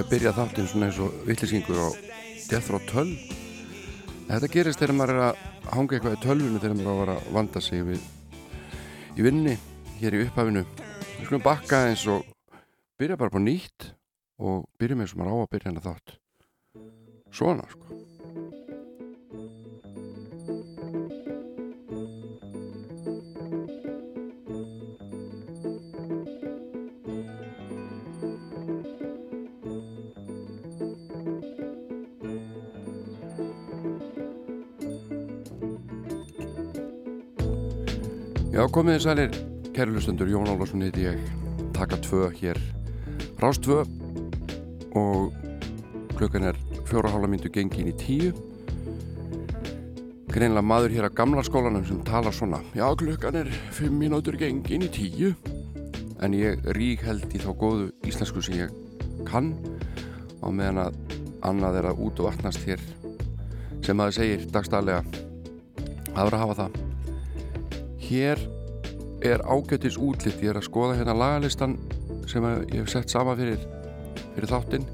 ekki að byrja þáttinn svona eins og vittlisingur á Death Row 12 Þetta gerist þegar maður er að hanga eitthvað í tölvunu þegar maður á að vanda sig við í vinninni hér í upphafinu. Við skulum bakka eins og byrja bara på nýtt og byrjum eins og maður á að byrja hennar þátt. Svona sko Já, komið þið sælir, kæru hlustendur, Jón Álvarsson heiti ég, taka tvö hér, rást tvö. Og klukkan er fjóra hálfa myndu gengin í tíu. Greinlega maður hér að gamla skólanum sem talar svona, já, klukkan er fimm mínútur gengin í tíu, en ég rík held í þá góðu íslensku sem ég kann. Á meðan að annað er að út og vatnast hér. Sem maður segir dagstælega að vera að hafa það. Hér er ágættis útlitt, ég er að skoða hérna lagalistan sem að ég hef sett sama fyrir, fyrir þáttinn.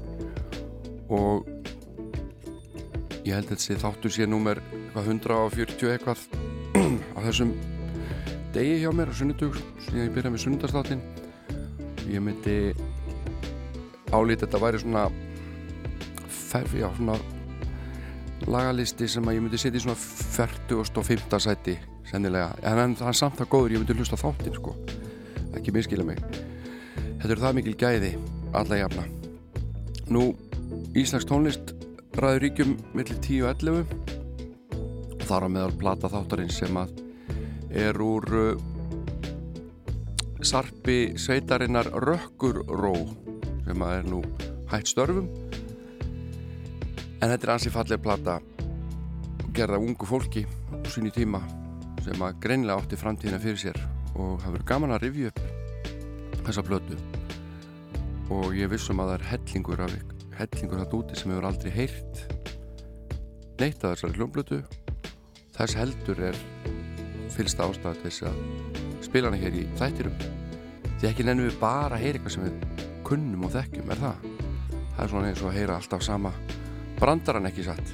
Og ég held að þessi þáttur sé númer eitthvað 140 eitthvað á þessum degi hjá mér á sunnudug, sem ég byrja með sunnudagstáttin ég myndi álít þetta væri svona ferfi á svona lagalisti sem að ég myndi setja í svona 40 og 15 sæti sennilega, en hann er samt það góður ég myndi hlusta á þáttinn sko. Ekki miskila mig. Þetta eru það mikil gæði, alla jafna. Nú, Íslands tónlist ræður ríkjum millir 10 og 11 og þar á meðal plata þáttarins sem að er úr uh, sarpi sveitarinnar Rökkurró sem að er nú hætt störfum. En þetta er ansi falleg plata gerða ungu fólki á sínu tíma sem að greinilega átti framtíðina fyrir sér og hafa verið gaman að rifja upp þessa plötu. Og ég vissum að það er hellingur af hellingur það úti sem hefur aldrei heyrt neitt af þessari hljómblötu þess heldur er fylgsta ástæða til þess að spila hana hér í þættirum því ekki nennum við bara að heyra eitthvað sem við kunnum og þekkjum, er það? Það er svona eins og að heyra alltaf sama brandaran ekki satt?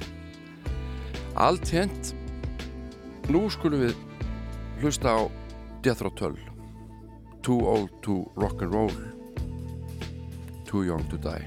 Allt hent Nú skulum við hlusta á Death Row 12 Too old to rock and roll. Too young to die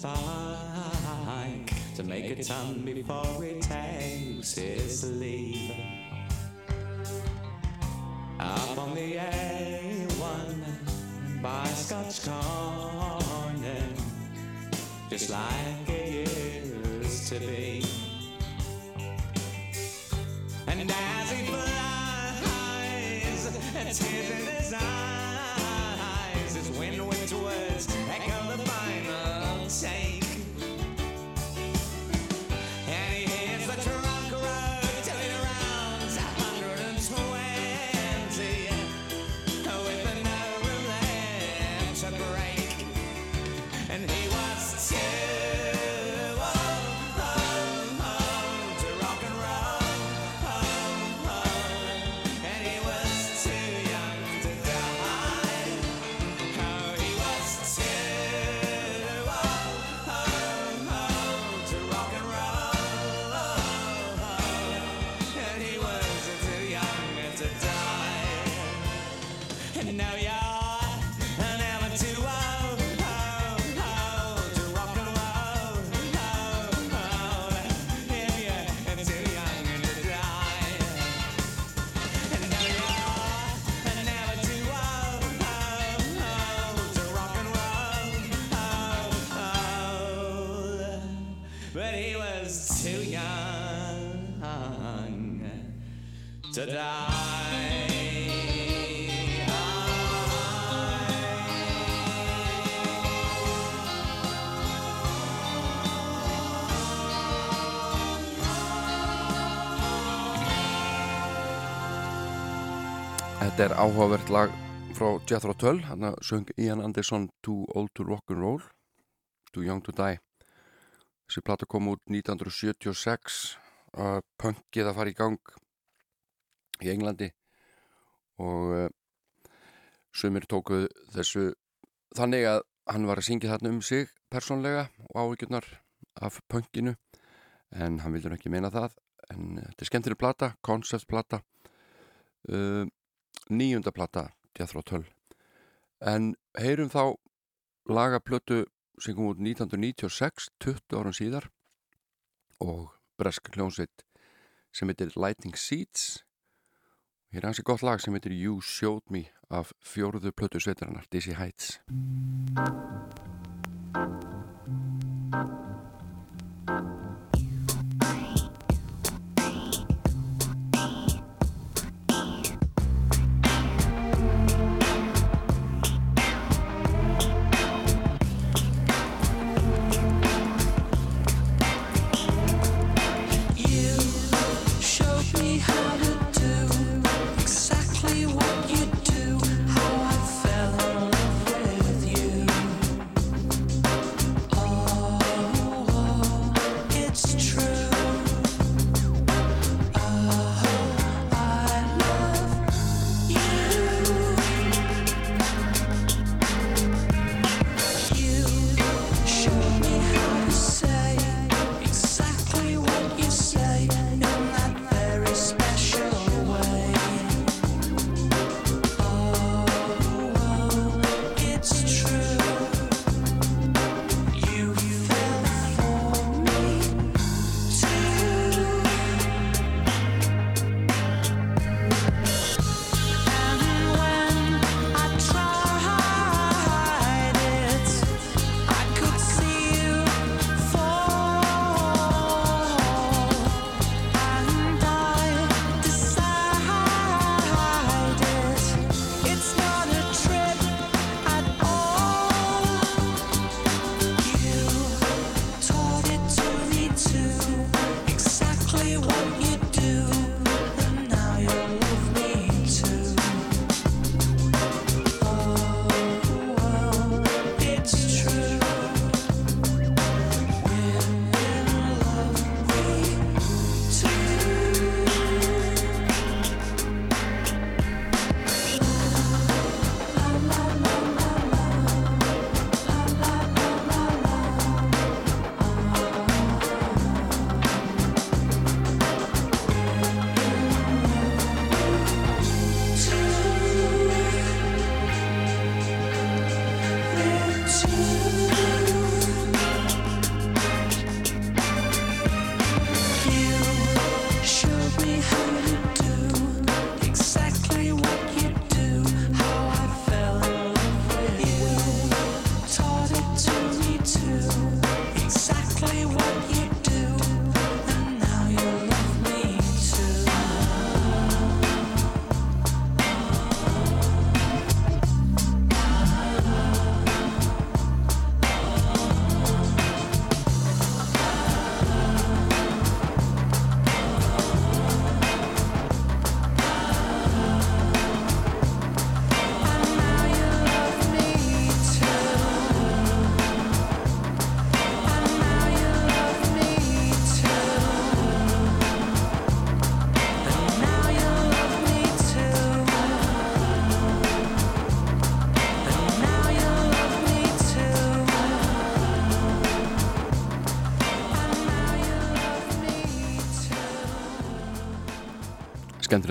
fine to make a time to die. Þetta er áhugavert lag frá Jethro Tull, hann söng Ian Anderson Too Old to Rock'n'Roll Too Young to Die. Þessi plata kom út 1976 uh, punkið að fara í gang í Englandi og uh, sumir tóku þessu þannig að hann var að syngja þarna um sig persónlega og áhyggjurnar af punkinu en hann vildur ekki meina það en þetta er skemmtileg plata, konceptplata uh, nýjunda plata Jethro Tull. En heyrum þá lagaplötu sem kom út 1996 20 árum síðar og bresk hljómsveit sem heitir Lightning Seeds hér er hansi gott lag sem heitir You Showed Me af fjóruðu plötu sveitarinnar Dizzy Heights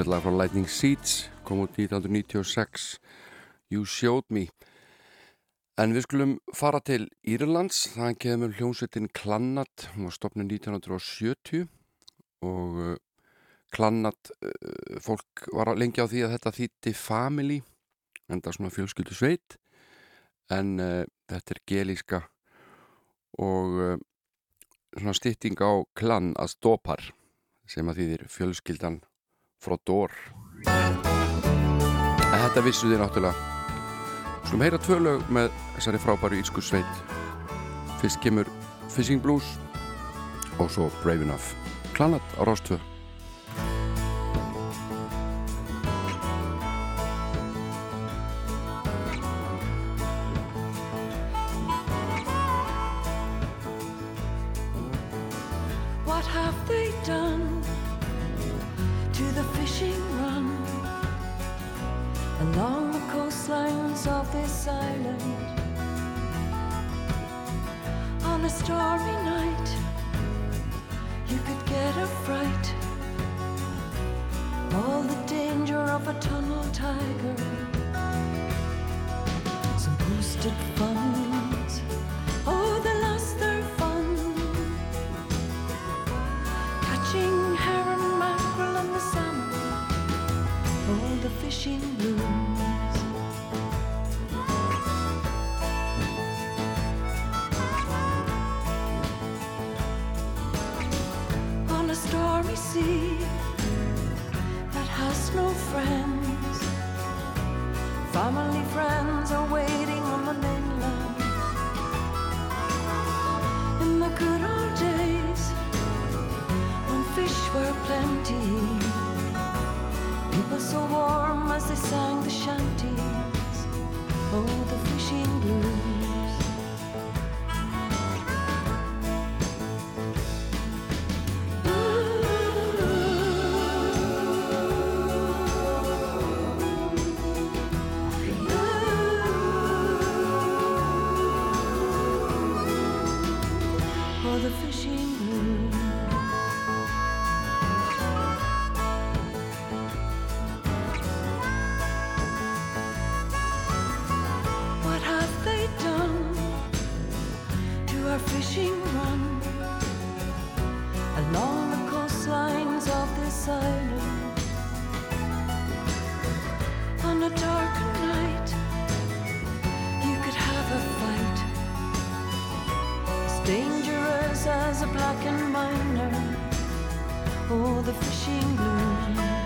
skemmtilegt lag frá Lightning Seeds kom út 1996 You Showed Me. En við skulum fara til Írlands. Það kemur hljómsveitin Klannat. Hún var stopnið 1970 og uh, Klannat uh, fólk var lengi á því að þetta þýtti family en það er svona fjölskyldu sveit. En uh, þetta er gelíska og uh, svona stytting á klann að stópar sem að þýðir fjölskyldan frá Dór þetta vissu þið náttúrulega. Skulum heyra tvö lög með þessari frábæru írsku sveit. Fyrst kemur Fishing Blues og svo Brave Enough. Klanat á Rástvö Stormy night, you could get a fright. All the danger of a tunnel tiger. Some boosted funds. Oh, they lost their fun catching herring, mackerel, and the salmon. Oh, the fishing blues. Sea that has no friends, family friends are waiting on the mainland. In the good old days when fish were plenty. People so warm as they sang the shanties. Oh, the fishing blues. On a dark night, you could have a fight as dangerous as a black and miner. Oh, the fishing blues.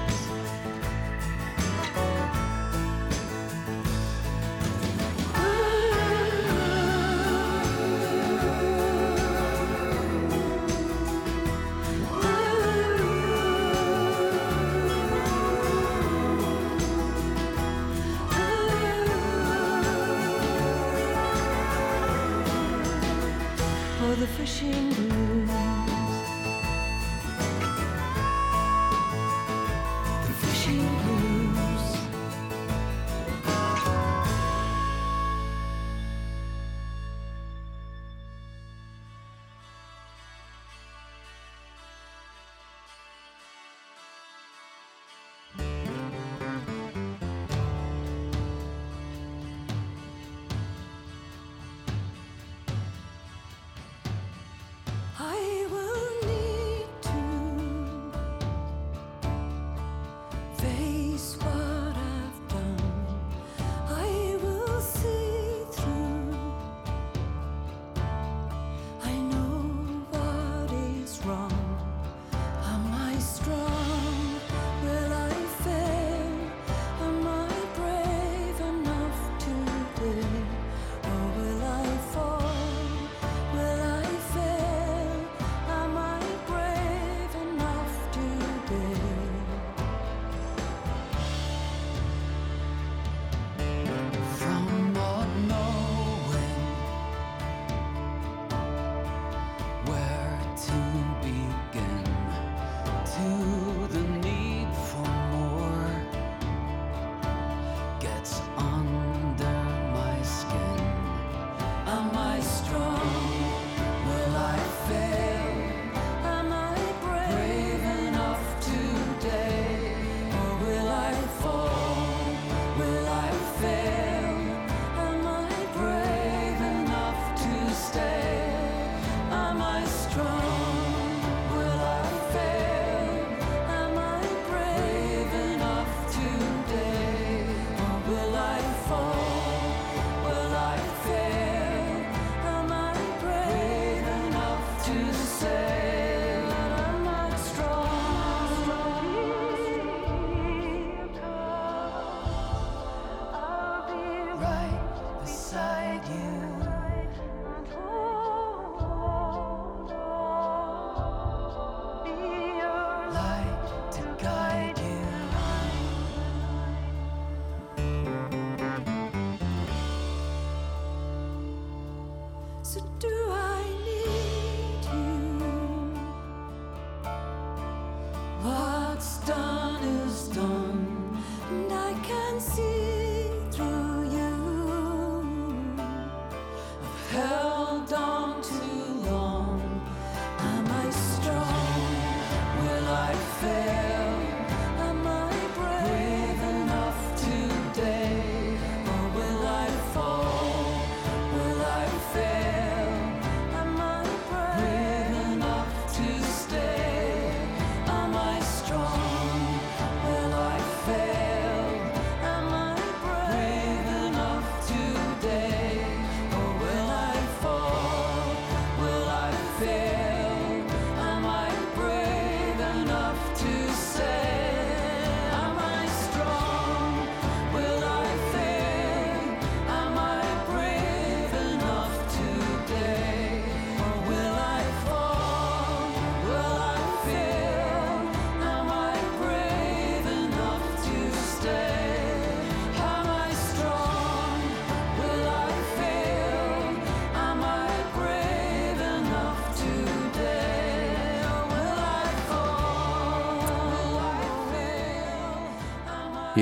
to do.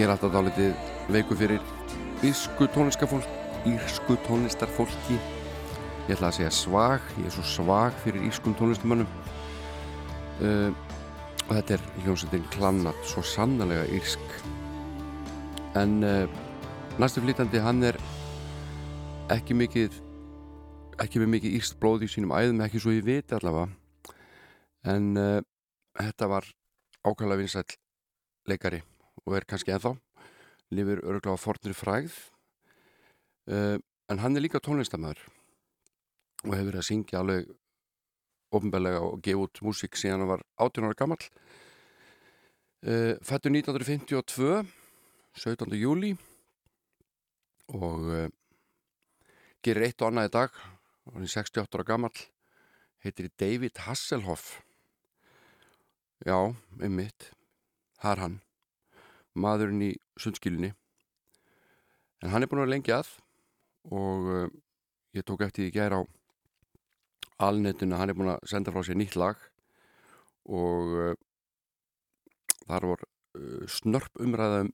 Ég er alltaf dálítið veiku fyrir írsku tónlistarfólk, írsku tónlistarfólki. Ég ætla að segja svag, ég er svo svag fyrir írskum tónlistamönnum. Uh, og þetta er hljómsveitin Klannat, svo sannlega írsk. En uh, næstu flytandi, hann er ekki mikið, ekki með mikið írst blóð í sínum æðum, ekki svo ég viti allavega. En uh, þetta var ákvæmlega vinsæll leikari og er kannski ennþá lifir örgulega á fornri fræð uh, en hann er líka tónlistamöður og hefur verið að syngja alveg ofnbælega og gefa út músík síðan hann var 18 ára gammal uh, fættur 1952 17. júli og uh, gerir eitt og annað í dag hann er 68 ára gammal heitir David Hasselhoff. Já, einmitt það er hann maðurinn í sundskilinni en hann er búin að vera lengi að og uh, ég tók eftir því gæra á alnetinu, hann er búin að senda frá sér nýtt lag og uh, þar vor uh, snörp umræða um,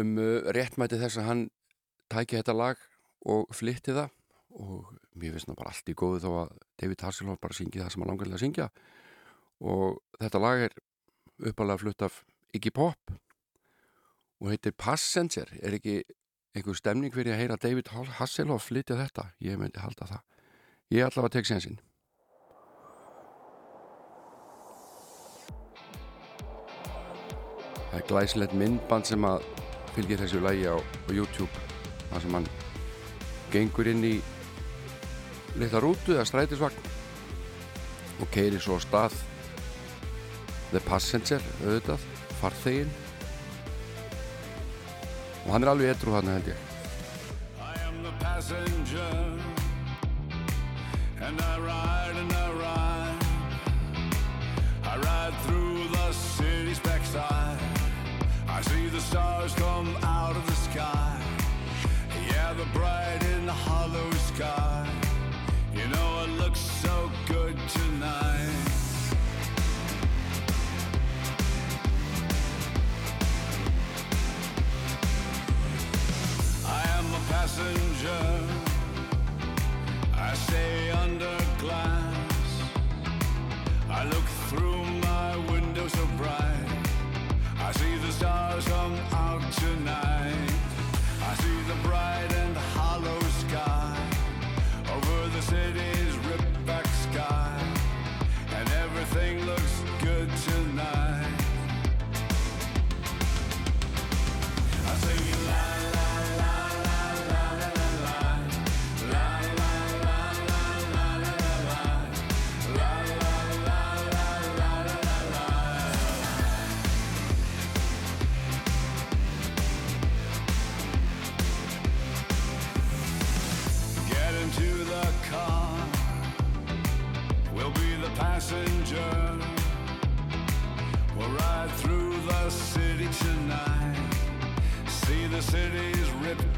um réttmæti þess að hann tæki þetta lag og flytti það. Og mér finnst það bara allt í góðu þó að David Hasselhoff bara syngi það sem hann langar til að syngja. Og þetta lag er uppalega flutt af Iggy Pop og heitir Passenger. Er ekki einhver stemning fyrir að heyra David Hasselhoff flytja þetta? Ég myndi halda það. Ég ætla að tekja sensin það er glæsilegt myndband sem að fylgir þessu lægi á, á YouTube þar sem hann gengur inn í litla rútu eða strætisvagn og keiri svo á stað The Passenger auðvitað, farþegin og hann er alveg edru hann held ég. I am the passenger And I ride and I ride. I ride through the city's backside I see the stars come out of the sky. Yeah, the bright in the hollow sky I stay under glass. I look through my window so bright. I see the stars come out tonight. I see the bright and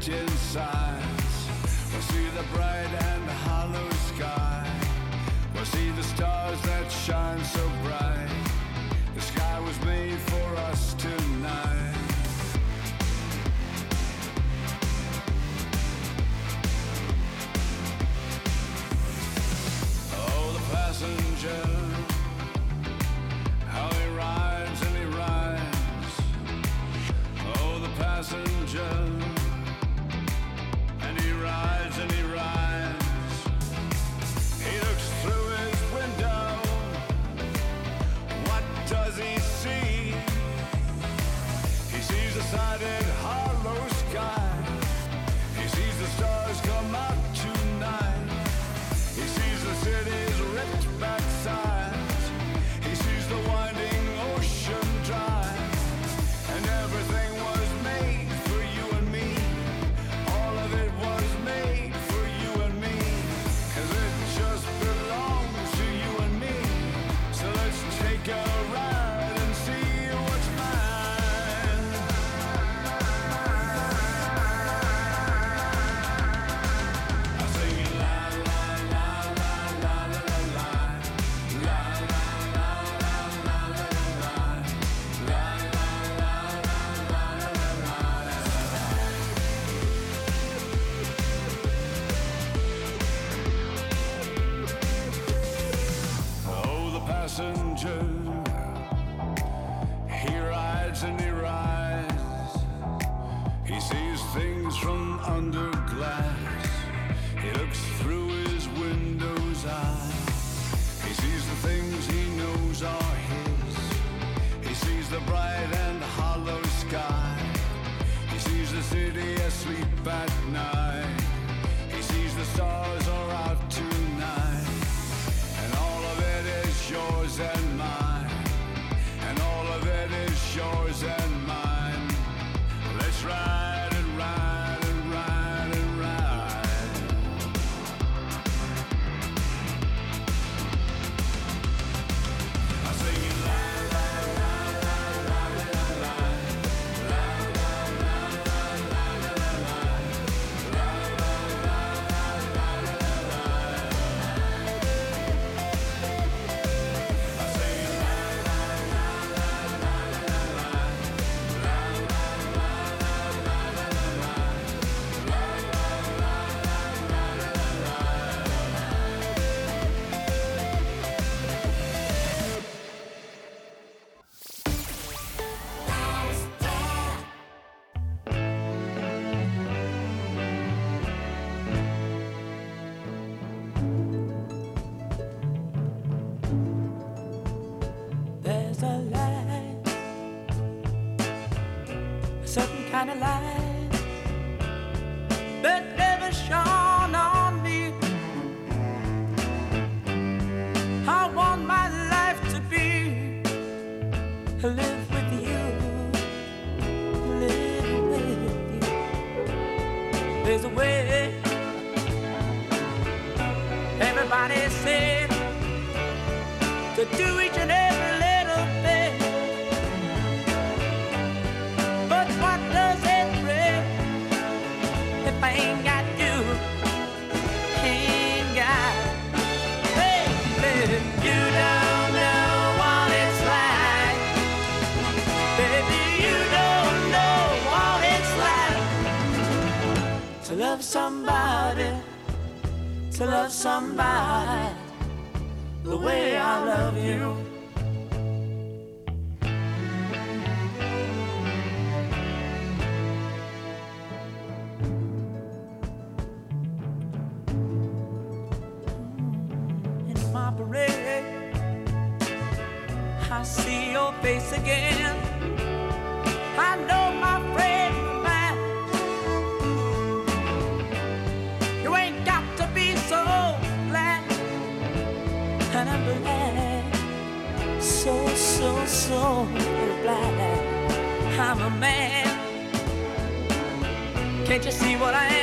in sides. We'll see the bright and the hollow sky. We'll see the stars that Can't you see what I am?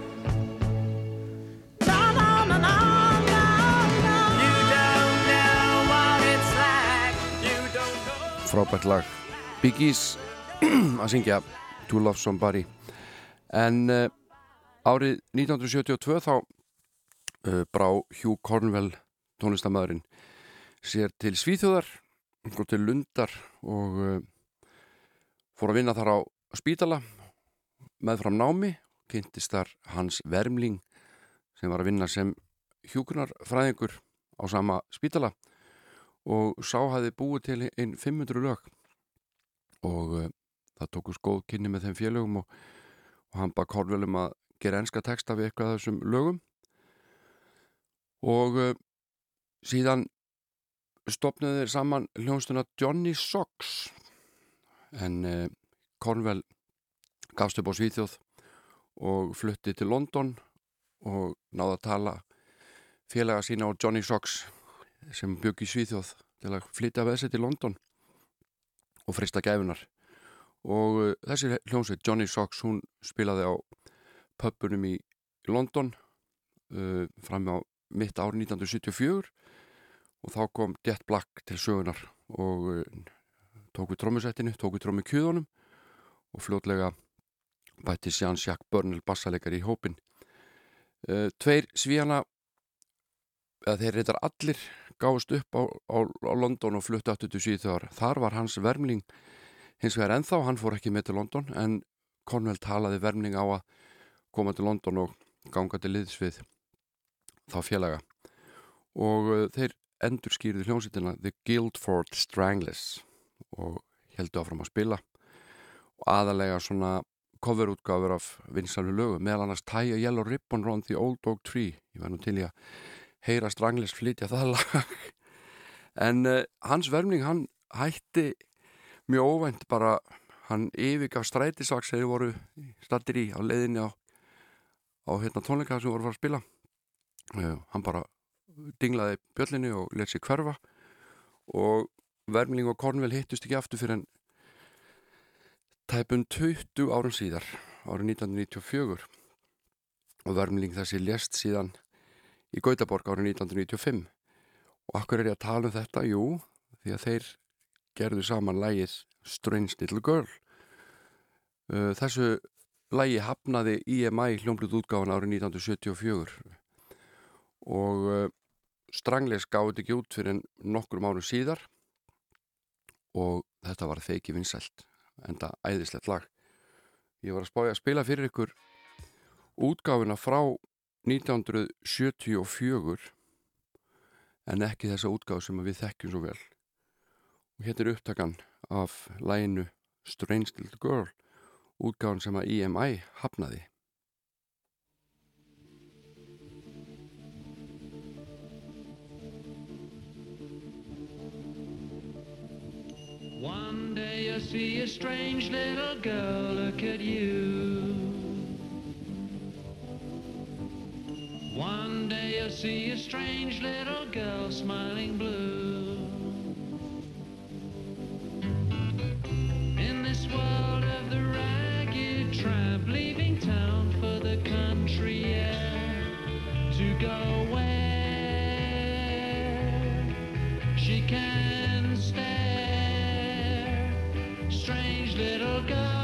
frábært lag. Big E's að syngja To Love Somebody. En uh, árið 1972 þá uh, brá Hugh Cornwell tónlistamæðurinn sér til Svíþjóðar og til Lundar og uh, fór að vinna þar á spítala meðfram námi kynntist þar Hans Vermling sem var að vinna sem hjúkunarfræðingur á sama spítala og sá hafði búið til einn 500 lög. Og uh, það tókust góð kynni með þeim félögum og, og hann bara Cornwell um að gera enska texta við eitthvað þessum lögum. Og uh, síðan stopnaði þeir saman hljónstuna Johnny Socks. En uh, Cornwell gafst upp á Svíþjóð og flutti til London og náði að tala félaga sína á Johnny Sox sem bygg í Svíþjóð til að flytja með sér til London og frista gæfunar og uh, þessi hljómsveit Johnny Sox hún spilaði á pubunum í London uh, fram á mitt ár 1974 og þá kom Jet Black til sögunar og uh, tók við trommusettinu, tók við trommu kjöðunum og fljótlega bætti Jean-Jacques Burnell bassalegar í hópin uh, Tveir svíjana eða þeir reyndar allir gáðust upp á, á, á London og aftur til Svíþjóðar. Þar var hans vermling. Hins vegar ennþá, hann fór ekki með til London en Cornwell talaði vermling á að koma til London og ganga til liðs við þá félaga. Og uh, þeir endur skýrði hljómsýtina The Guildford Stranglers og heldu áfram að spila. Og aðalega svona coverútgáfur af vinsalvi lögu meðal annars Tie a Yellow Ribbon Round the Old Dog Tree ég var nú til í að heyra Stranglers flytja það lag. En uh, hans vermling hann hætti mjög óvænt bara hann yfirgaf strætisvaks þegar voru stattir í á leiðinni á, á hérna, tónleika sem voru að fara að spila. Uh, hann bara dinglaði bjöllinni og let sér hverfa og Vermling og Cornwell hittust ekki aftur fyrir en tæpun 20 árum síðar árið 1994 og Vermling þessi lést síðan í Gautaborg árið 1995 og akkur er ég að tala um þetta? Jú, því að þeir gerðu saman lægið Strange Little Girl. Uh, þessu lægi hafnaði IMI hljómblið útgáfan árið 1974 og uh, Strangles gáði ekki út fyrir nokkrum árum síðar. Og þetta var feiki vinsælt enda æðislegt lag. Ég var að spája að spila fyrir ykkur útgáfina frá 1974 en ekki þessa útgáf sem við þekkjum svo vel og hérna er upptakan af læginu Strange Little Girl útgáfan sem að EMI hafnaði One day you'll see a strange little girl look at you. One day you'll see a strange little girl smiling blue. In this world of the ragged tramp, leaving town for the country air to go where she can stare. Strange little girl.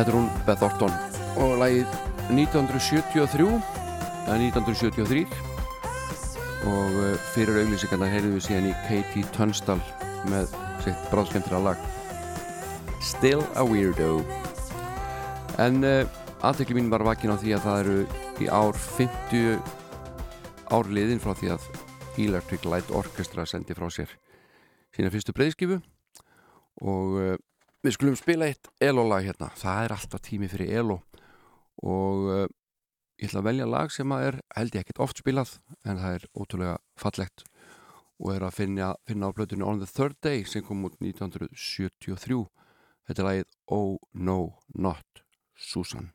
Þetta er hún Beth Orton. Og lagið 1973 eða 1973 og eh, fyrir auglísikana heyrðum við síðan í Katie Tunstall með sitt bráðskendra lag. Still a Weirdo. En eh, uh, aðtekli mín var vakin á því að það eru í ár 50 árliðin frá því að Electric Light Orchestra sendi frá sér sína fyrstu breyðskifu og eh, Við skulum spila eitt Elo-lag hérna. Það er alltaf tími fyrir Elo og uh, ég ætla að velja lag sem að er, held ég ekkert oft spilað, en það er ótrúlega fallegt og er að finna, finna á blötunni On the Third Day sem kom út 1973. Þetta er lagið Oh No Not Susan.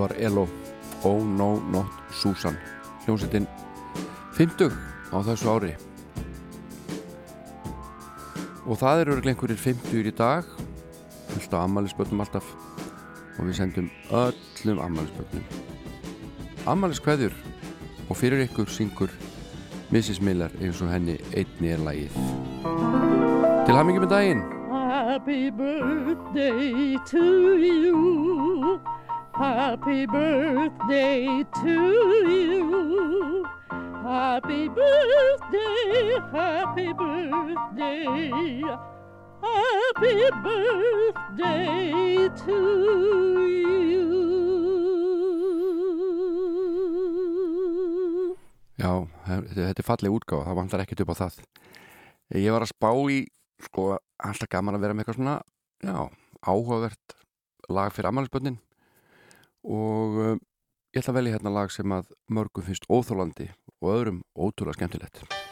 þetta var Elo. Oh No Not Susan. Hljómsveitin 50 á þessu ári. Og það eru einhverjir 50 í dag. Fullt af ammaliðspötnum alltaf. Og við sendum öllum ammaliðspötnum ammaliðskveður og fyrir ykkur syngur Mrs. Miller eins og henni einni er lagið. Til hamingjum í daginn. Happy birthday to you. Happy birthday to you. Happy birthday, happy birthday. Happy birthday to you. Já, þetta er falleg útgáfa, það vantar ekkert upp á það. Ég var að spá í, sko, alltaf gaman að vera með eitthvað svona, já, áhugavert lag fyrir ammælisbönnin og uh, ég ætla að velja hérna lag sem að mörgum finnst óþólandi og öðrum ótrúlega skemmtilegt.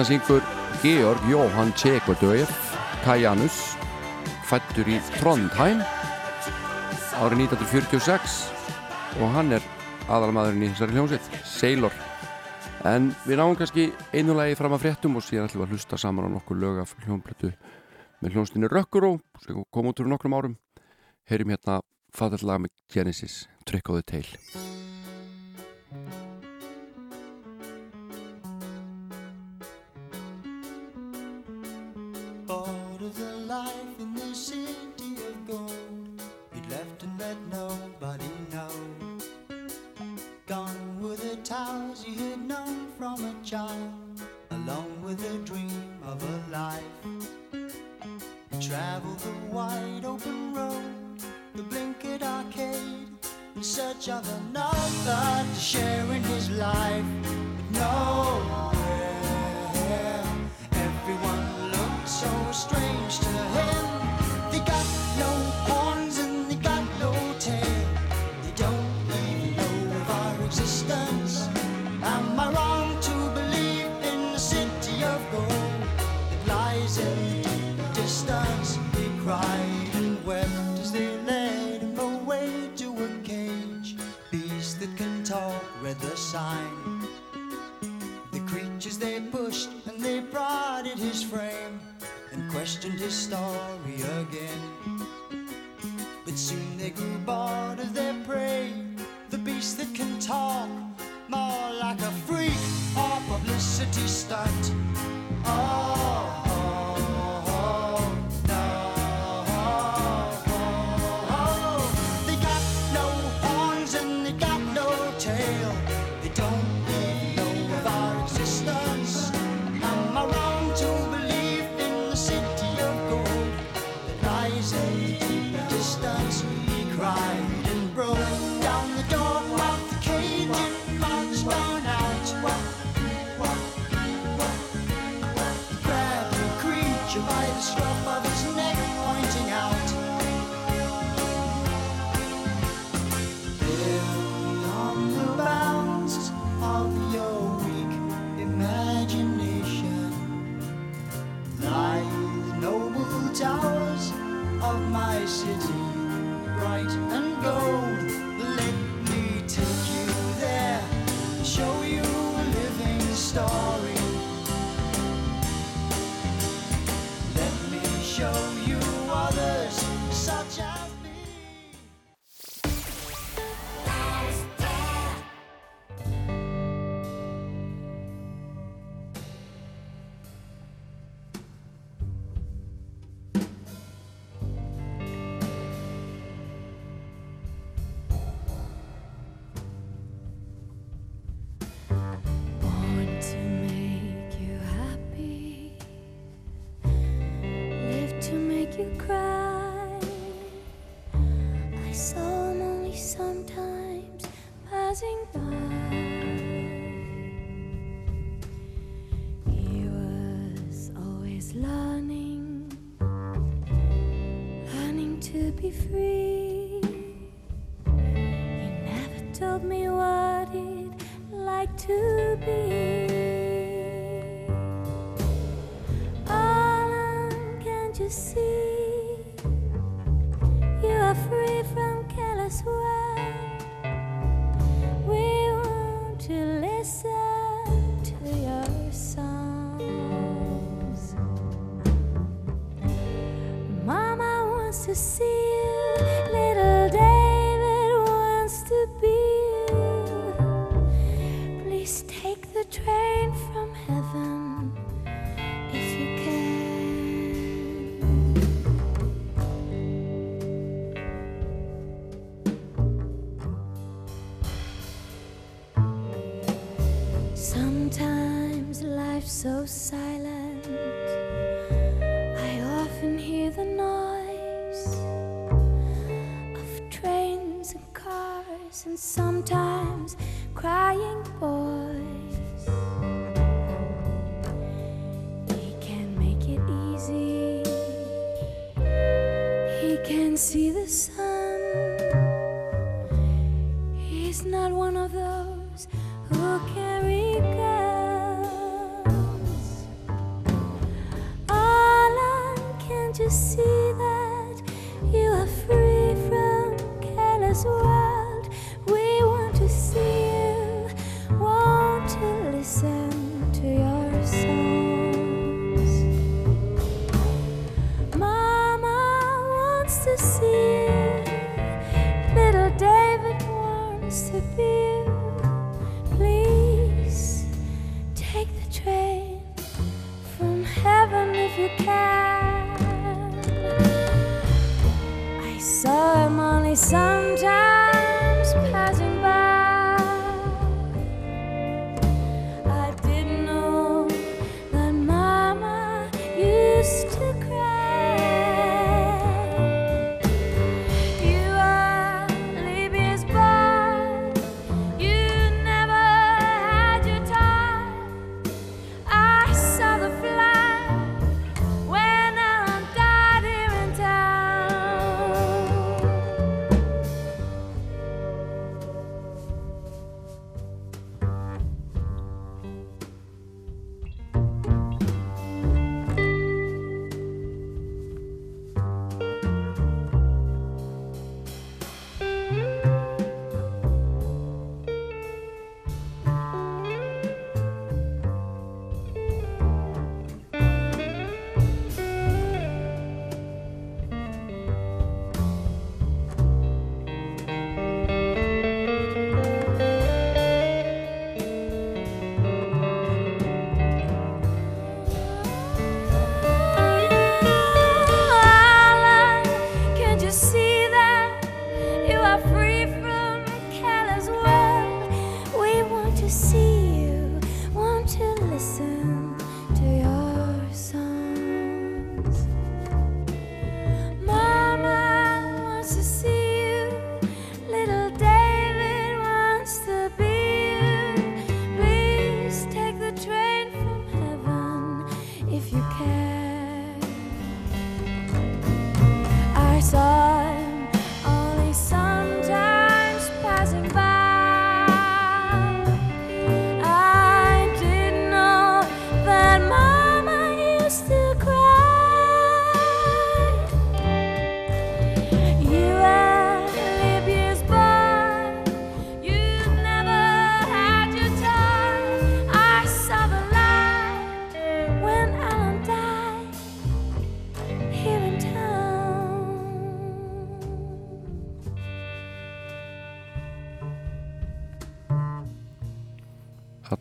Þarna syngur Georg Jóhann Tjekodöjev Kajanus fættur í Trondheim árið 1946 og hann er aðalmaðurinn í þessari hljómsveit Sailor. En við náum kannski einu lagi fram að fréttum og síðan ætlum við að hlusta saman á nokkur lög af hljómblötu með hljómsdýni Rökkuró sem kom út fyrir nokkrum árum. Heyrim hérna fatall lag með Genesis Trick of the Tail Part of the life in the city of gold. He'd left and let nobody know. Gone were the towers he had known from a child Along with the dream of a life. He traveled the wide open road The blinkered arcade In search of another to share in his life But nowhere sign. The creatures they pushed and they prodded his frame questioned his story again. But soon they grew bored of their prey. The beast that can talk, more like a freak or publicity stunt. Oh, se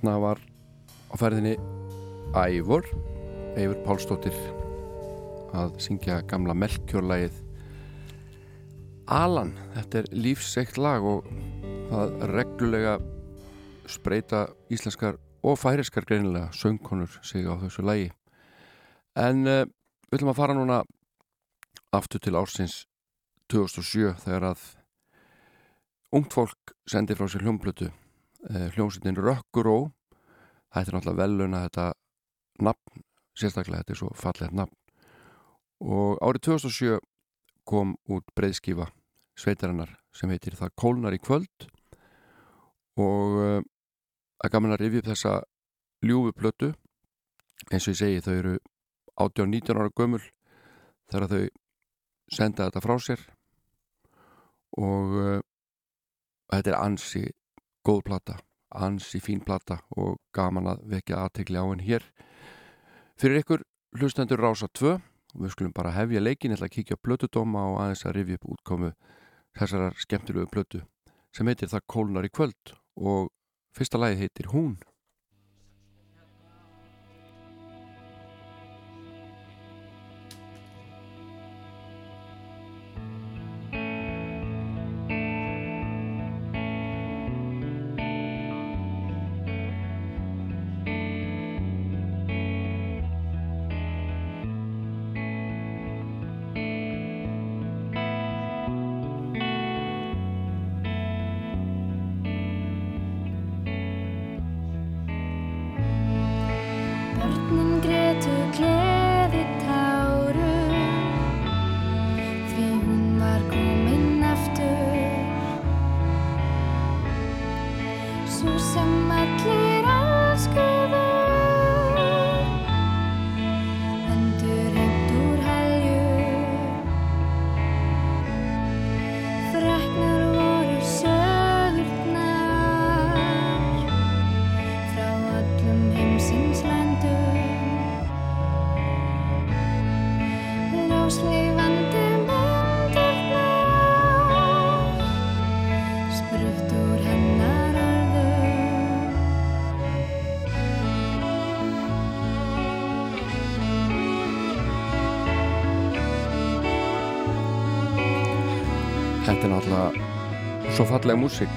Þarna var á ferðinni Ævor Eifur Pálsdóttir að syngja gamla melkjórlægið Alan. Þetta er lífseikt lag og það reglulega spreita íslenskar og færiskar greinilega söngkonur sig á þessu lagi. En uh, við ætlum að fara núna aftur til ársins 2007 þegar að ungt fólk sendi frá sér hljómblötu uh, hljómsveitin Rökkuró það er náttúrulega veluna þetta nafn, sérstaklega þetta er svo fallegt nafn. Og árið 2007 kom út breyðskifa sveitarinnar sem heitir Það kólnar í kvöld. Og uh, að gaman að rifja upp þessa ljúfu plötu. Eins og ég segi þau eru 18-19 ára gömul þegar þau senda þetta frá sér. Og uh, þetta er ansi góð plata, ansi fín plata og gaman að vekja aðtegli á henn hér. Fyrir ykkur hlustendur Rása 2 og við skulum bara hefja leikin eða kíkja á plötudóma og aðeins að rifja upp útkomu þessarar skemmtilegu plötu sem heitir Það kólnar í kvöld og fyrsta lagið heitir Hún svo fallega músík.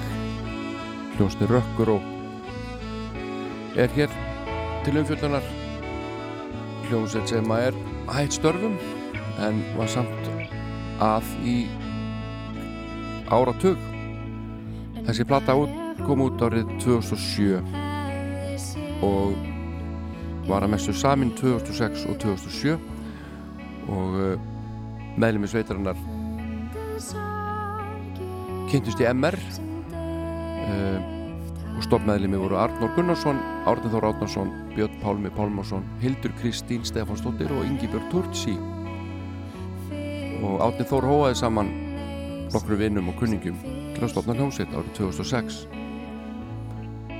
Hljónsni rökkur og er hér til umfjöldunar hljónsveit sem að er hætt störfum en var samt að í áratug. Þessi plata út, kom út árið 2007 og var að mestu samin 2006 og 2007 og uh, meðlum í sveitarinnar kynntust í MR uh, og stoppmeðlimi voru Arnór Gunnarsson, Árnir Þór Átnarsson Björn Pálmi Pálmarsson, Hildur Kristín Stefansdóttir og Ingi Björn Turtsi og Árnir Þór hóaði saman nokkru vinnum og kunningum til að stopna hljómsveit árið 2006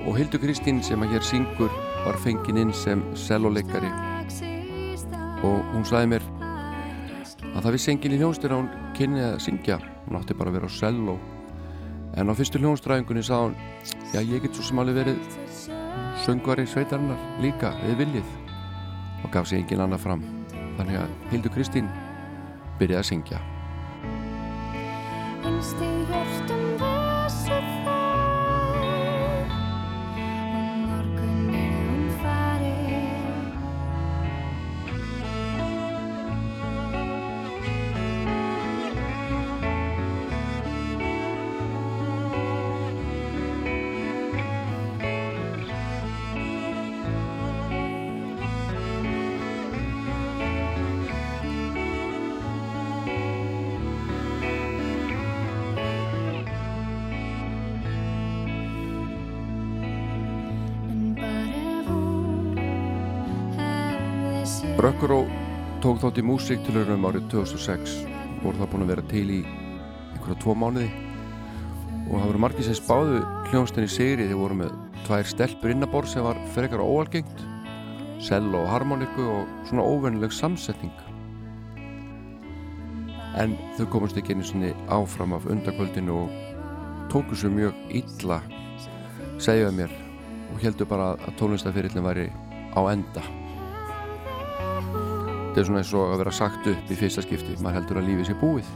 og Hildur Kristín sem að hér syngur var fengin inn sem selvoleikari og hún sagði mér að það vissi enginn í hljónstir að hún kynni að syngja hún átti bara að vera á cello en á fyrstu hljónstræðingunni sá hún já ég get svo sem alveg verið söngvari sveitarinnar líka við viljið. Og gaf sér engin annað fram. Þannig að Hildur Kristín byrjaði að syngja Rökkuró tók þátt í músiktilörum árið 2006 voru það búin að vera til í einhverja tvo mánuði. Og það voru margir sem spáðu hljónstinni sigri þeir voru með tvær stelpur innabor sem var frekar óalgengt. Cello og harmoniku og svona óvennileg samsetning. En þau komast ekki einu sinni áfram af undakvöldinu og tóku svo mjög illa segjaðu mér og heldur bara að tónlistafyrillin væri á enda þetta er svona eins og að vera sagt upp í fyrsta skipti. Maður heldur að lífið sé búið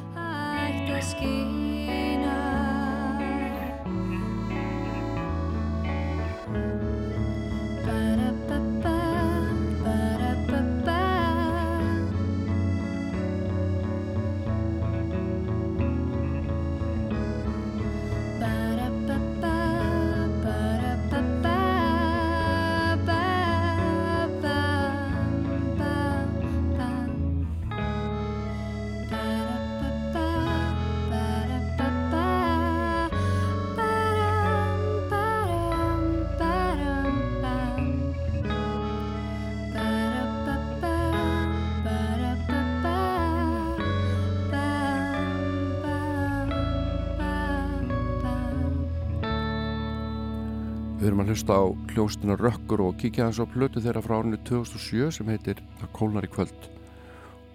hlusta á hljóstina Rökkur og kíkja hans á plötu þeirra frá árinu 2007 sem heitir Það kólnar í kvöld.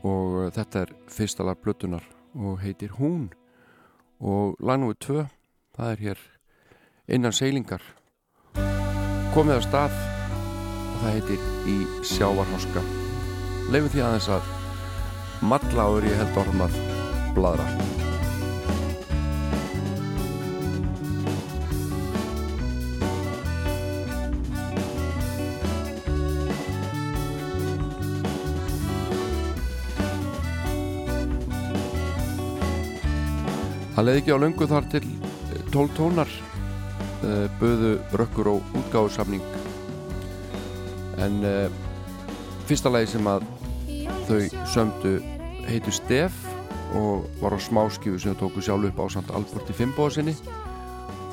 Og uh, þetta er fyrsta lag plötunar og heitir Hún. Og lag nr. 2 það er hér innan seilingar. Komið að stað og það heitir Í sjávarháska. Leifum því aðeins að matla áður ég held orðum að bladra Það leiði ekki á löngu þar til 12 tónar uh, buðu rökkur og útgáðusamning en uh, fyrsta lagi sem að þau sömdu heitu Stef og var á smáskjöfu sem þau tóku sjálf upp á samt Alberti Fimboða sinni.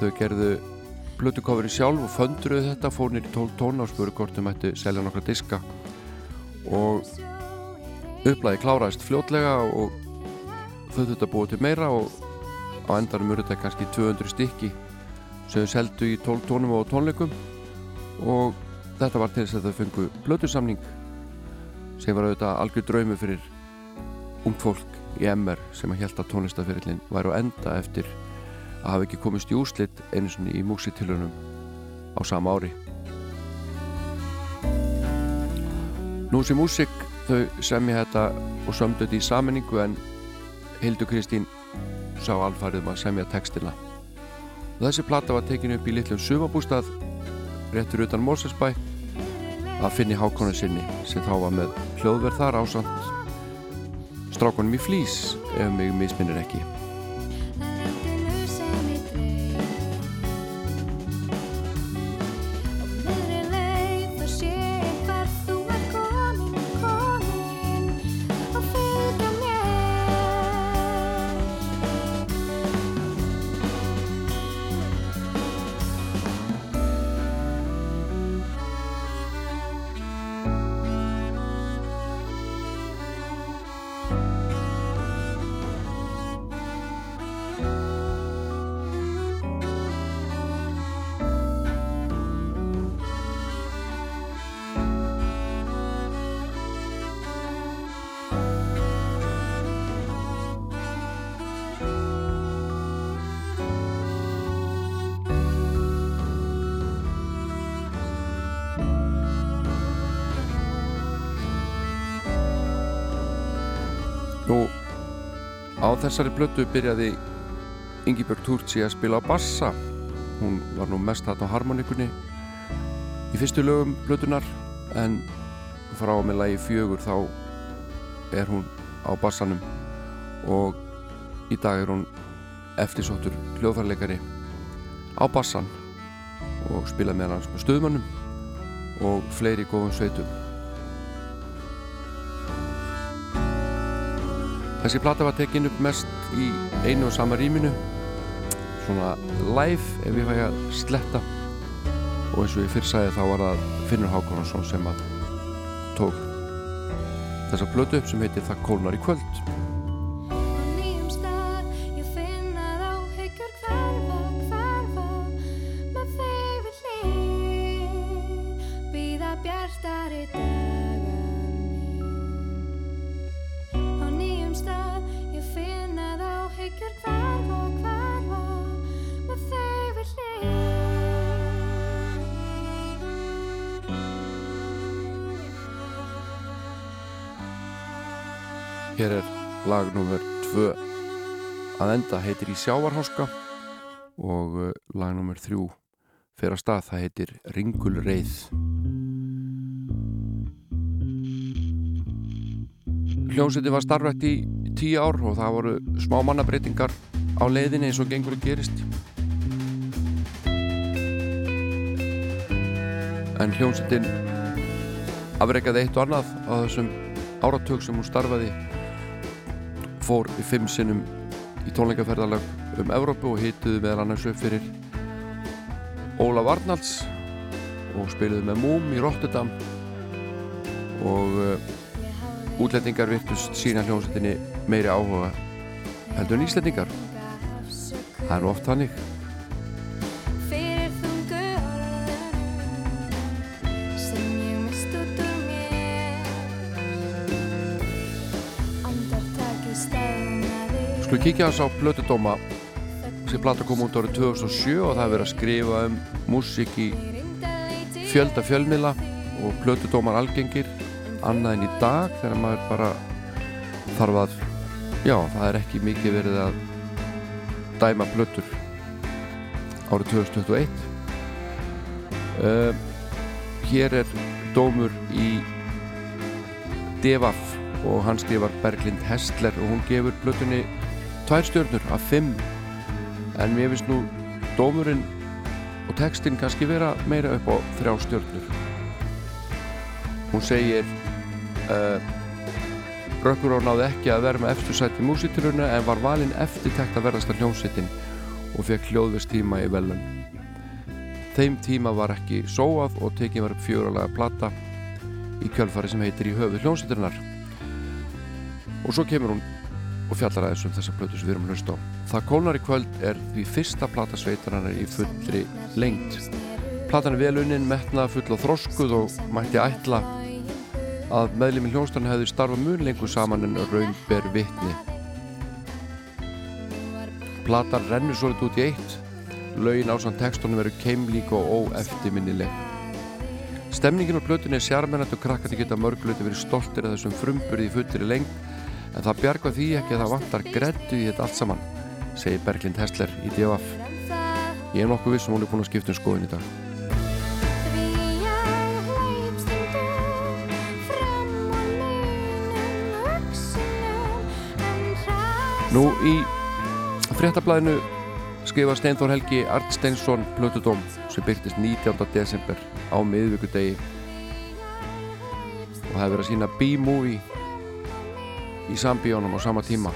Þau gerðu blötukofri sjálf og föndruðu þetta fór nýr 12 tóna og spuru hvort þau mættu selja nokkra diska. Og upplæði kláraðist fljótlega og þau þurftu að búa til meira og á endanum eru þetta kannski 200 stykki sem þau seldu í 12 tónum og tónleikum. Og þetta var til þess að þau fengu blötusamning sem var auðvitað algjör draumi fyrir ungt fólk í MR sem að held að tónlistafyrirlin væri á enda eftir að hafa ekki komist í úrslit einu sinni í músitilunum á sama ári. Nú sem músik þau semja þetta og sömdu þetta í saminningu en Hildur Kristín sá alfarið um að semja textina. Þessi plata var tekin upp í litlum sumabústað réttur utan Mósesbæ að finni hákonu sinni sem þá var með hljóðverð þar ásand strákunum í flýs ef mig misminnir ekki. Þessari blötu byrjaði Ingibjörg Turci að spila á bassa. Hún var nú mest hægt á harmonikunni í fyrstu lögum blötunar en frá með lagi fjögur þá er hún á bassanum og í dag er hún eftirsóttur hljóðfærleikari á bassan og spila með hans með stöðmannum og fleiri góðum sveitum. Þessi plata var tekin upp mest í einu og sama rýminu. Svona live ef ég fæ að sletta. Og eins og ég fyrr sagði þá var það Finnur Hákonarsson sem að tók þessa upp sem heitir Það kólnar í kvöld Hér er lag nummer 2 að enda heitir í sjávarháska og uh, lag nummer 3 fyrir að stað. Það heitir Ringulreið. Hljómsveitin var starfrætt í tíu ár og það voru smá mannabreitingar á leiðinni eins og gengur að gerist. En hljómsveitin afreikaði eitt og annað á þessum áratug sem hún starfaði fór fimm sinnum í tónleikaferðalag um Evrópu og hituðu meðal annars upp fyrir Óla Varnalds og spiluðu með Múm í Rotterdam. Og uh, útlendingar virtust sína hljómsveitinni meiri áhuga heldur en íslendingar. Það er nú oft Skulum kíkja hans á Plötudóma sem plata kom út árið 2007 og það er verið að skrifa um músík í fjölda fjölmiðla og Plötudómar algengir annað en í dag þegar maður bara þarf að já, það er ekki mikið verið að dæma Plötur árið 2021 uh, Hér er dómur í Devaf og hann skrifar Berglind Hestler og hún gefur Plötunni tvær stjörnur af fimm. En mér finnst nú dómurinn og textin kannski vera meira upp á þrjá stjörnur. Hún segir uh, Rökkur á náði ekki að vera með eftirsætti músitilurna en var valinn eftirtekt að verðast að hljómsveitin og fekk hljóðvist tíma í velun þeim tíma var ekki sóað og tekið var upp fjóralega plata í kjölfari sem heitir í höfu hljómsveiturinnar og svo kemur hún og fjallar aðeins um þessa plötu sem við erum að hlusta á. Það kólnar í kvöld er því fyrsta plata sveitarinnar í fullri lengt. Platan er veluninn, metnað, full og þroskuð og mætti ætla að meðlimi hljónstarinn hefði starfað mun lengur saman en raunber vitni. Platan rennur svolítið út í eitt, lögin ásand tekstunum veru keimlík og óeftiminnileg. Stemningin á plötunni er sjarmennat og krakkandi geta mörgluti verið stoltir af þessum frumburði í fullri lengt en það bjarga því ekki að það vantar greddu í þetta allt saman, segir Berglind Hessler í DFF. Ég er nokkuð viss sem hún er búin að skipta um skoðin í dag. Nú í fréttablaðinu skrifa Steinþór Helgi Arnsteinsson Plötudóm sem byrtist 19. desember á miðvíkudegi og það hefur verið að sína B-movie í sambíónum á sama tíma.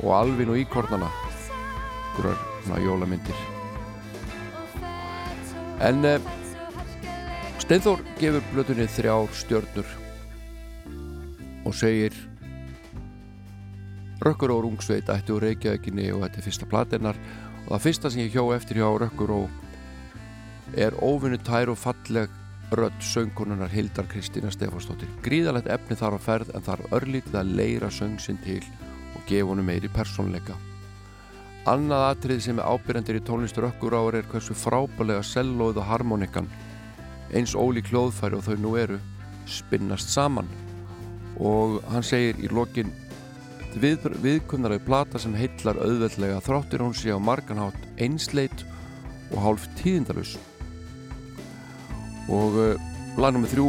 Og Alvin og Íkornana einhverjar svona jólamyndir. En uh, Steinþór gefur blötunni þrjár stjörnur og segir Rökkur og Rungsveit ætti úr Reykjavíkinni og þetta er fyrsta platinnar og það fyrsta sem ég hjó eftir hjá Rökkur og er óvinnu tær og falleg rödd söngkonunar Hildar Kristína Stefánsdóttir. Gríðalegt efni þar á ferð en þarf örlítið að leira söngsinn til og gefa honum meiri persónleika. Annað atrið sem er ábyrjandir í tónlistur ökkur ári er hversu frábælega sellóð og harmonikan eins ólík hljóðfæri og þau nú eru spinnast saman og hann segir í lokin við, viðkunnaræði plata sem heillar auðveldlega þráttir hún sé á marganhátt einsleit og hálf tíðindalus og uh, lag nr. þrjú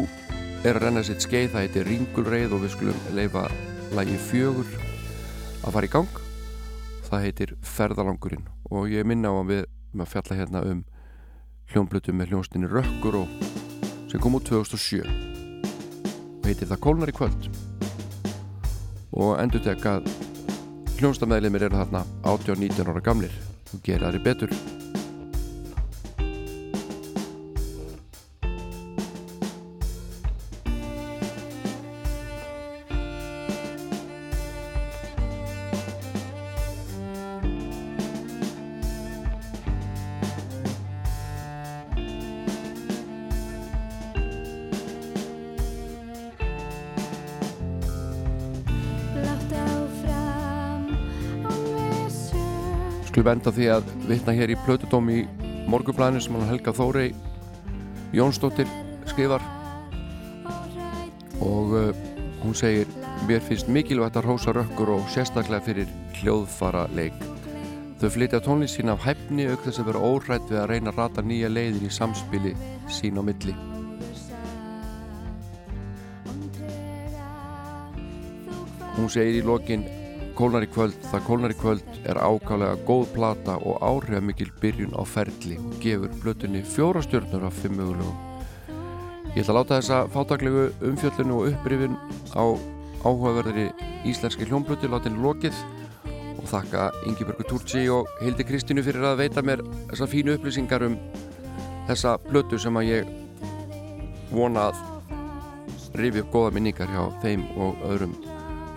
er að renna sitt skeið það heitir Ringulreið og við skulum leifa lagi fjögur að fara í gang. Það heitir Ferðalangurinn og ég minna á að við með að fjalla hérna um hljónblötu með hljónstinni Rökkur og sem kom út 2007 og heitir Það kólnar í kvöld. Og endur tekka hljónstamæðlimir eru þarna 18-19 ára gamlir. Og gera þeirri betur Skulum enda á því að vitna hér í Plötudóm í morgublæðinu sem hann Helga Þórey Jónsdóttir skrifar og uh, hún segir mér finnst mikilvægt að rósa rökkur og sérstaklega fyrir hljóðfara leik. Þau flytja tónlist sín af hæfni auk þess að vera órætt við að reyna að rata nýja leiðir í samspili sín á milli. Hún segir í lokin Kólnar í kvöld, það kólnar í kvöld er ákálega góð plata og áhrifamikil byrjun á ferli og gefur blötunni fjóra stjörnur af fimm mögulegum. Ég ætla að láta þessa fátaklegu umfjöllinu og upprifin á áhugaverðari íslenski hljómblötu látin lokið og þakka Ingeborgu Turci og Hildi Kristínu fyrir að veita mér þessa fínu upplýsingar um þessa blötu sem að ég vona að rifi upp góða minningar hjá þeim og öðrum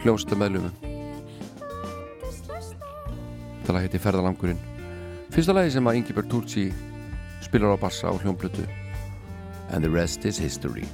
hljómsdömeðlumum. Þetta lag heiti Ferðalangurinn. Fyrsta lagi sem að Ingeborg Turci spilar á bassa á hljómblötu And the rest is history.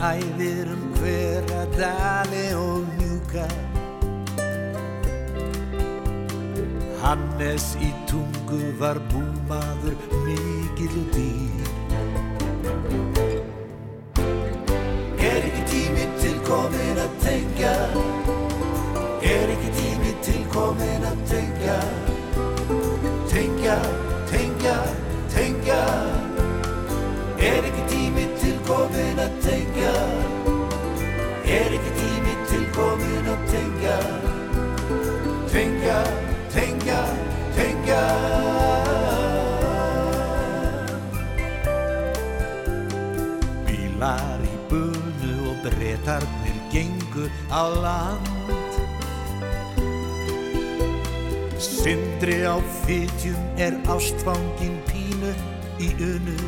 I bunu og bretarnir gengu á land. Sindri á fytjum er ástfangin pínu í unu.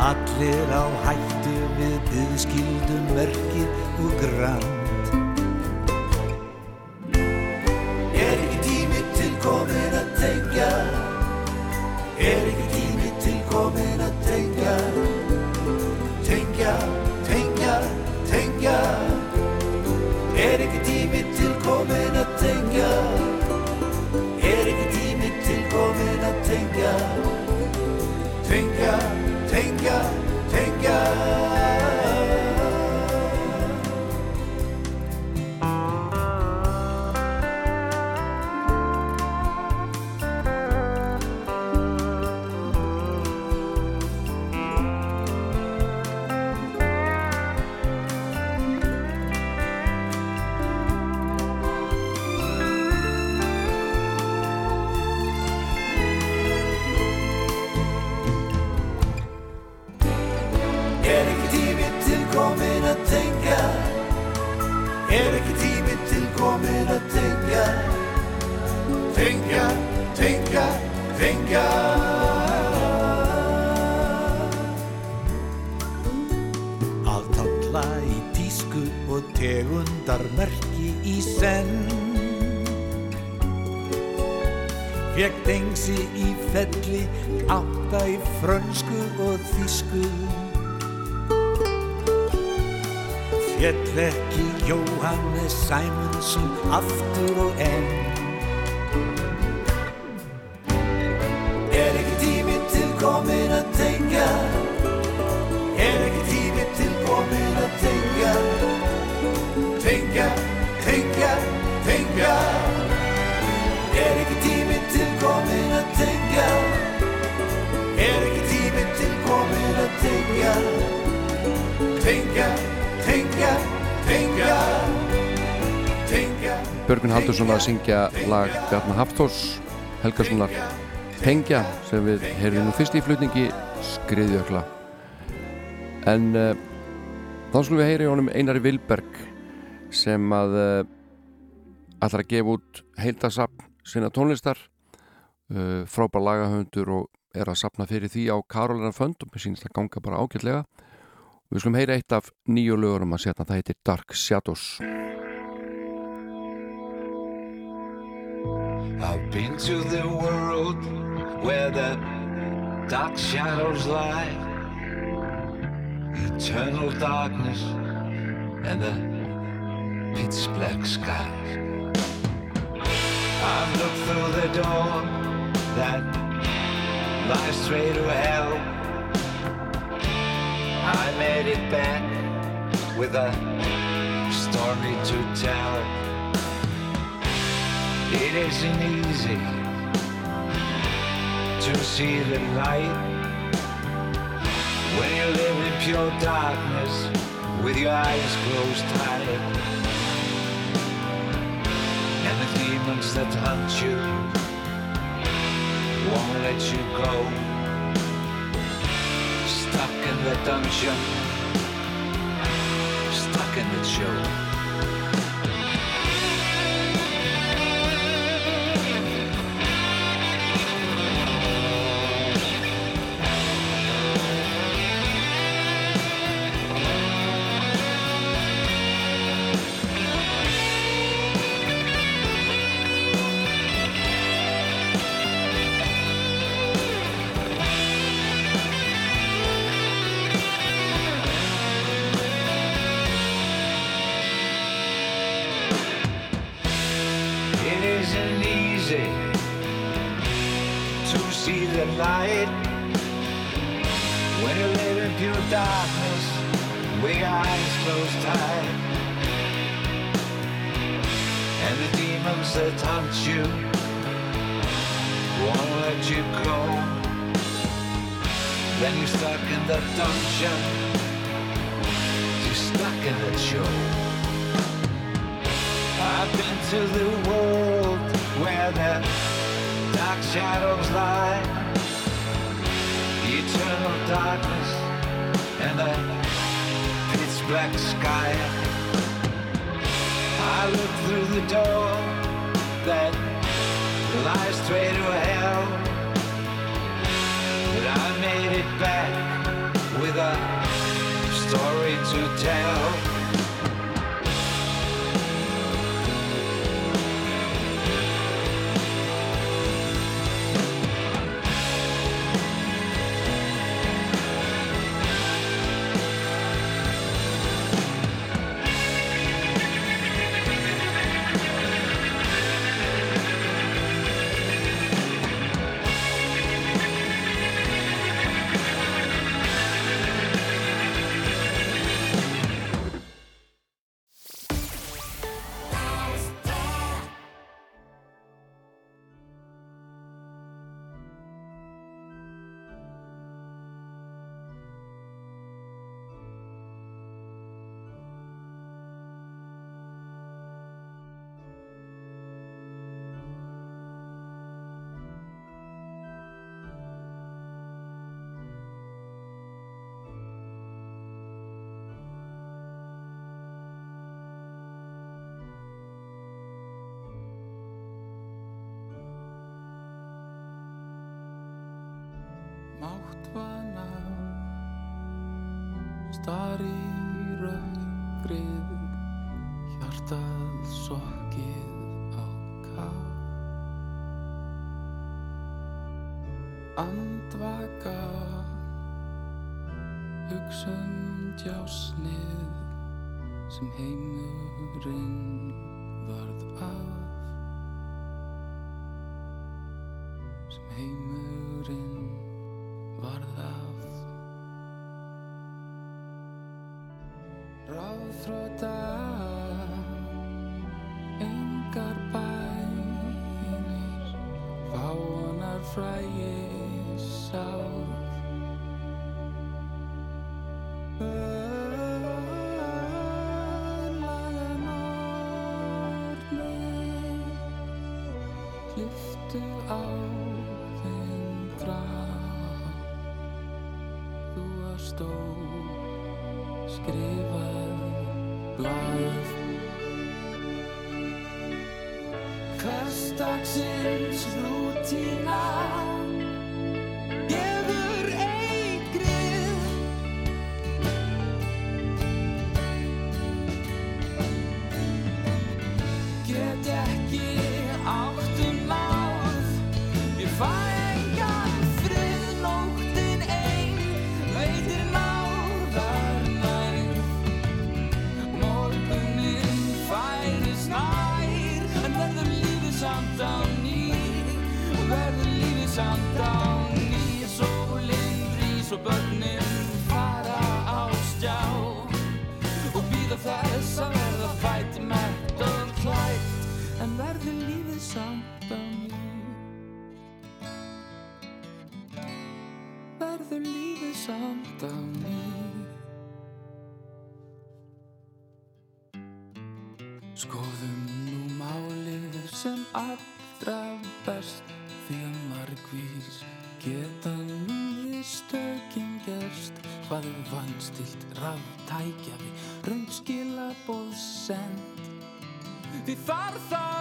Allir á hættu við byðskildum verkið úr grand að syngja lag Bjarnar Hafþórs Helgarssonar Tengja sem við heyrðum nú fyrst í flutningi Skriðjökla. En uh, þá skulum við heyra í honum Einari Vilberg sem að uh, ætlar að gefa út heildasapn sinna tónlistar uh, frábær lagahöndur og er að sapna fyrir því á Karolina Fönd og mér sínist að ganga bara ágætlega. Við skulum heyra eitt af nýju lögurum að setna það heitir Dark Shadows I've been to the world where the dark shadows lie, eternal darkness and the pitch black sky. I've looked through the door that lies straight to hell. I made it back with a story to tell. It isn't easy to see the light when you live in pure darkness with your eyes closed tight. And the demons that hunt you won't let you go. Stuck in the dungeon, stuck in the show. Star í rökkrið, hjartað sokkið á ká. Andvaka, hugsun djásnið sem heimurinn varð að. Rundstilt ráttækja við Rundskila bóðsend Því þar þá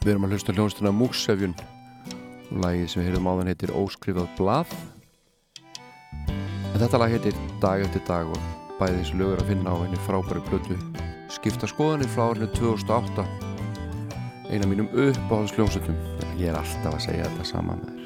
Við erum að hlusta hljóðstuna Múksefjun og lagið sem við heyrðum á þann heitir Óskrifað blað. En þetta lag heitir Dag eftir dag og bæði þessu lögur að finna á henni frábæri blötu skipta skoðanir frá árinu 2008 eina mínum uppáhalsljósutum ég er alltaf að segja þetta saman með þér.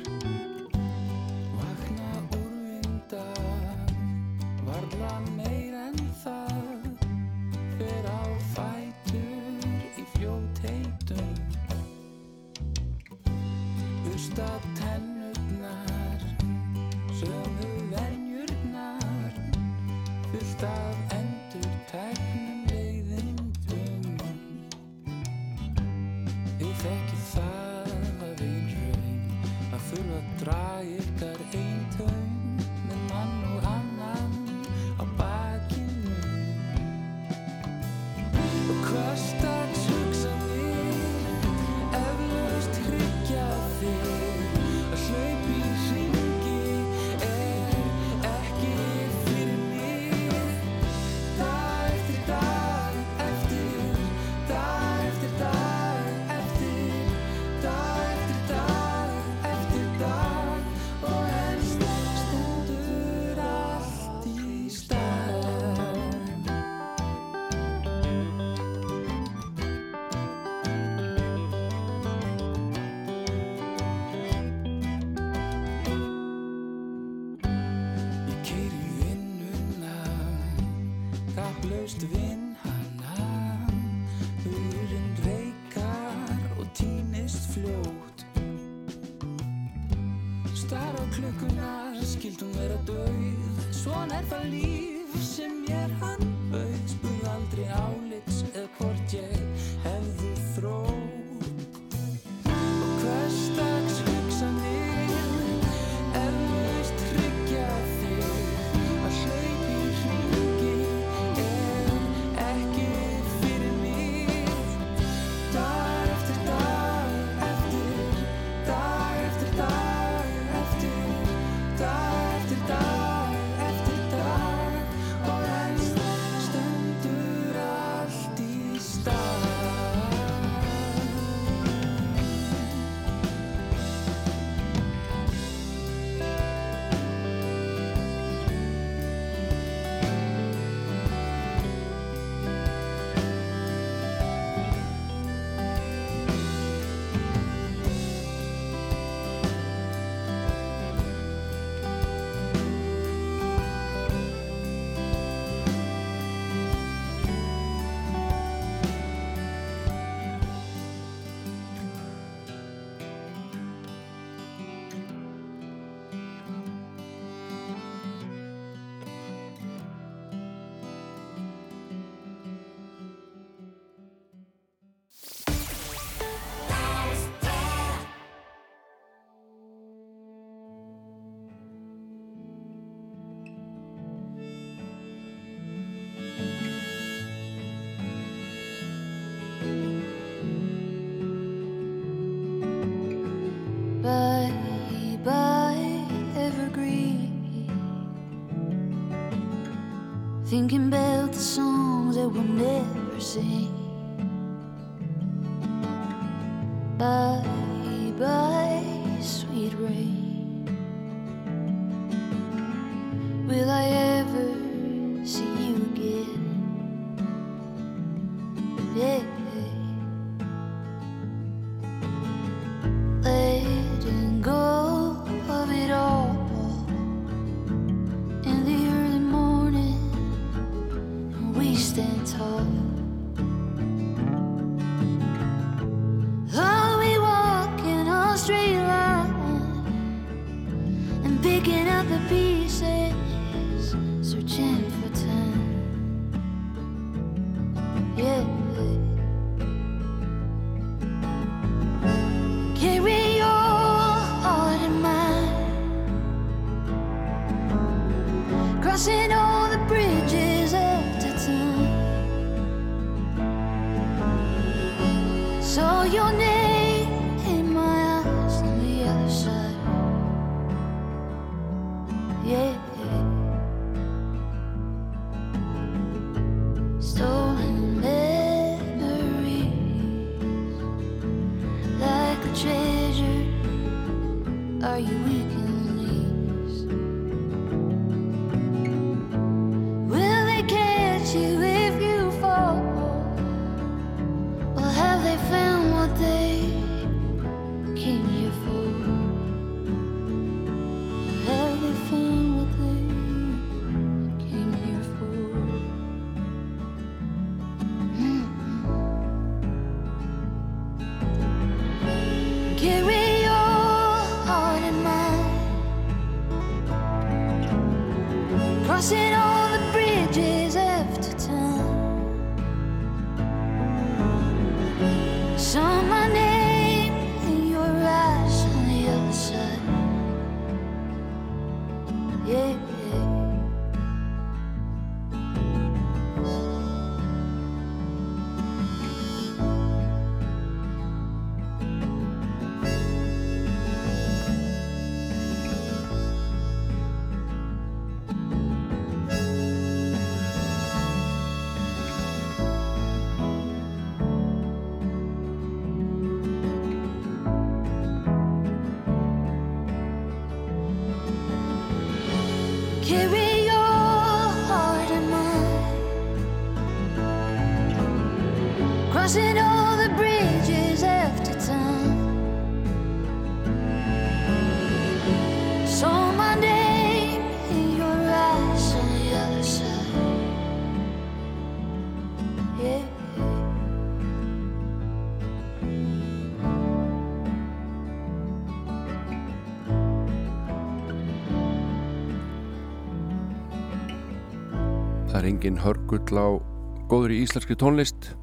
Engin hörgull á góður í íslenski tónlist.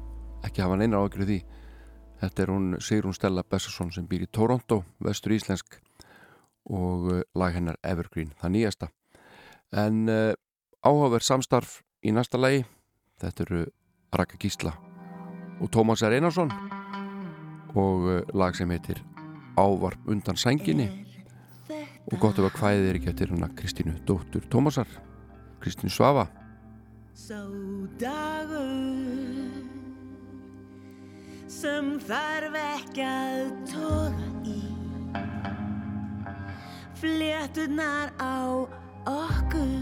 Ekki hafa neina ágjörð því. Þetta er hún Sigrún Stella Bessarsson sem býr í Toronto, vestur íslensk og uh, lag hennar Evergreen, það nýjasta. En uh, áhugaverð samstarf í næsta lagi. Þetta eru Raka Gísla og Tómas R. Einarsson og uh, lag sem heitir Ávarp undan sænginni. Og gott ef að hvæðið er ekki eftir hana Kristínu dóttur Tómasar Kristínu Svafa Sá dagur sem þarf ekki að toga í. Fléttunar á okkur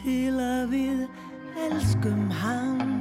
til að við elskum hann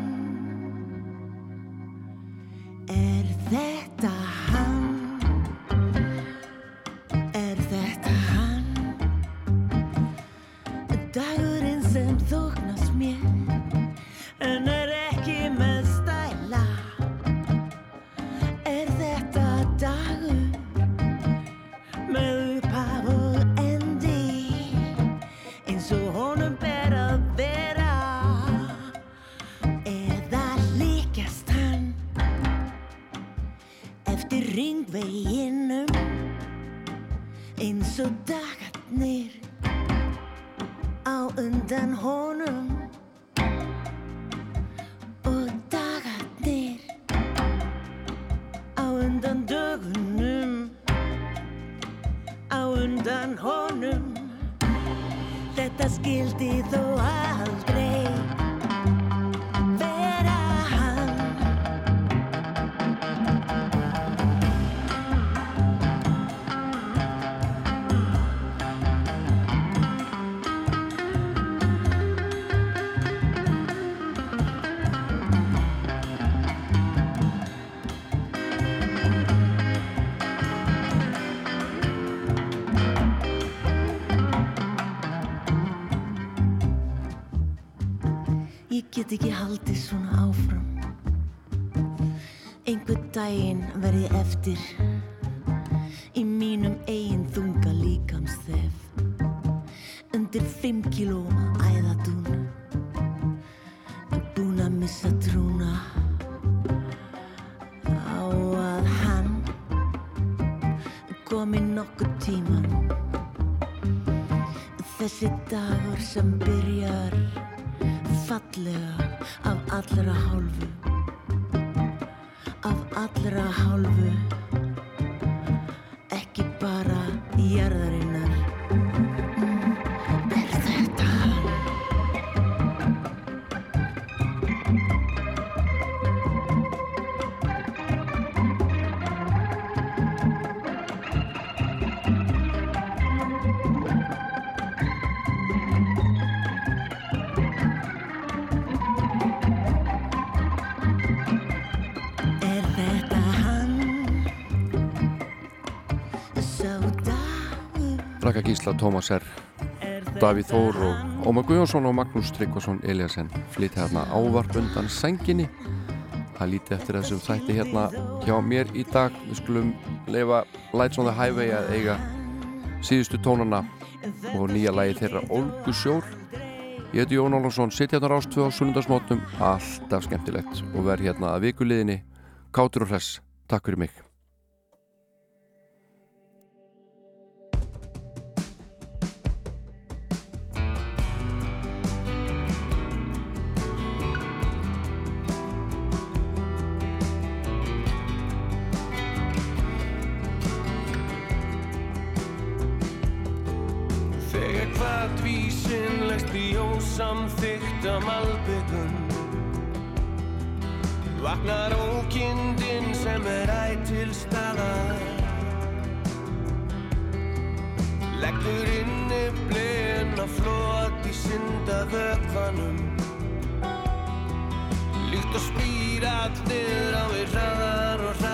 daginn verð ég eftir Gísla Tómasar, Davíð Þór og Ómar Guðjónsson og Magnús Tryggvason Eliasson flytti hérna ávarp undan senginni. Það líti eftir þessum þætti hérna hjá mér í dag. Við skulum leifa Lights on the Highway að eiga síðustu tónana og nýja lægi þeirra Olgu Sjór. Ég heiti Jón Óláfsson, sitt hérna rástu á sunnundasmótum, alltaf skemmtilegt og verð hérna að vikuleginni, kátur og hress. Takk fyrir mig. samþygt að malbyggun Vaknar ókindin sem er ættil staðar. Leggur inni blinn á flót í synda vökvanum Líkt og spýr allir á við hraðar og hraðar.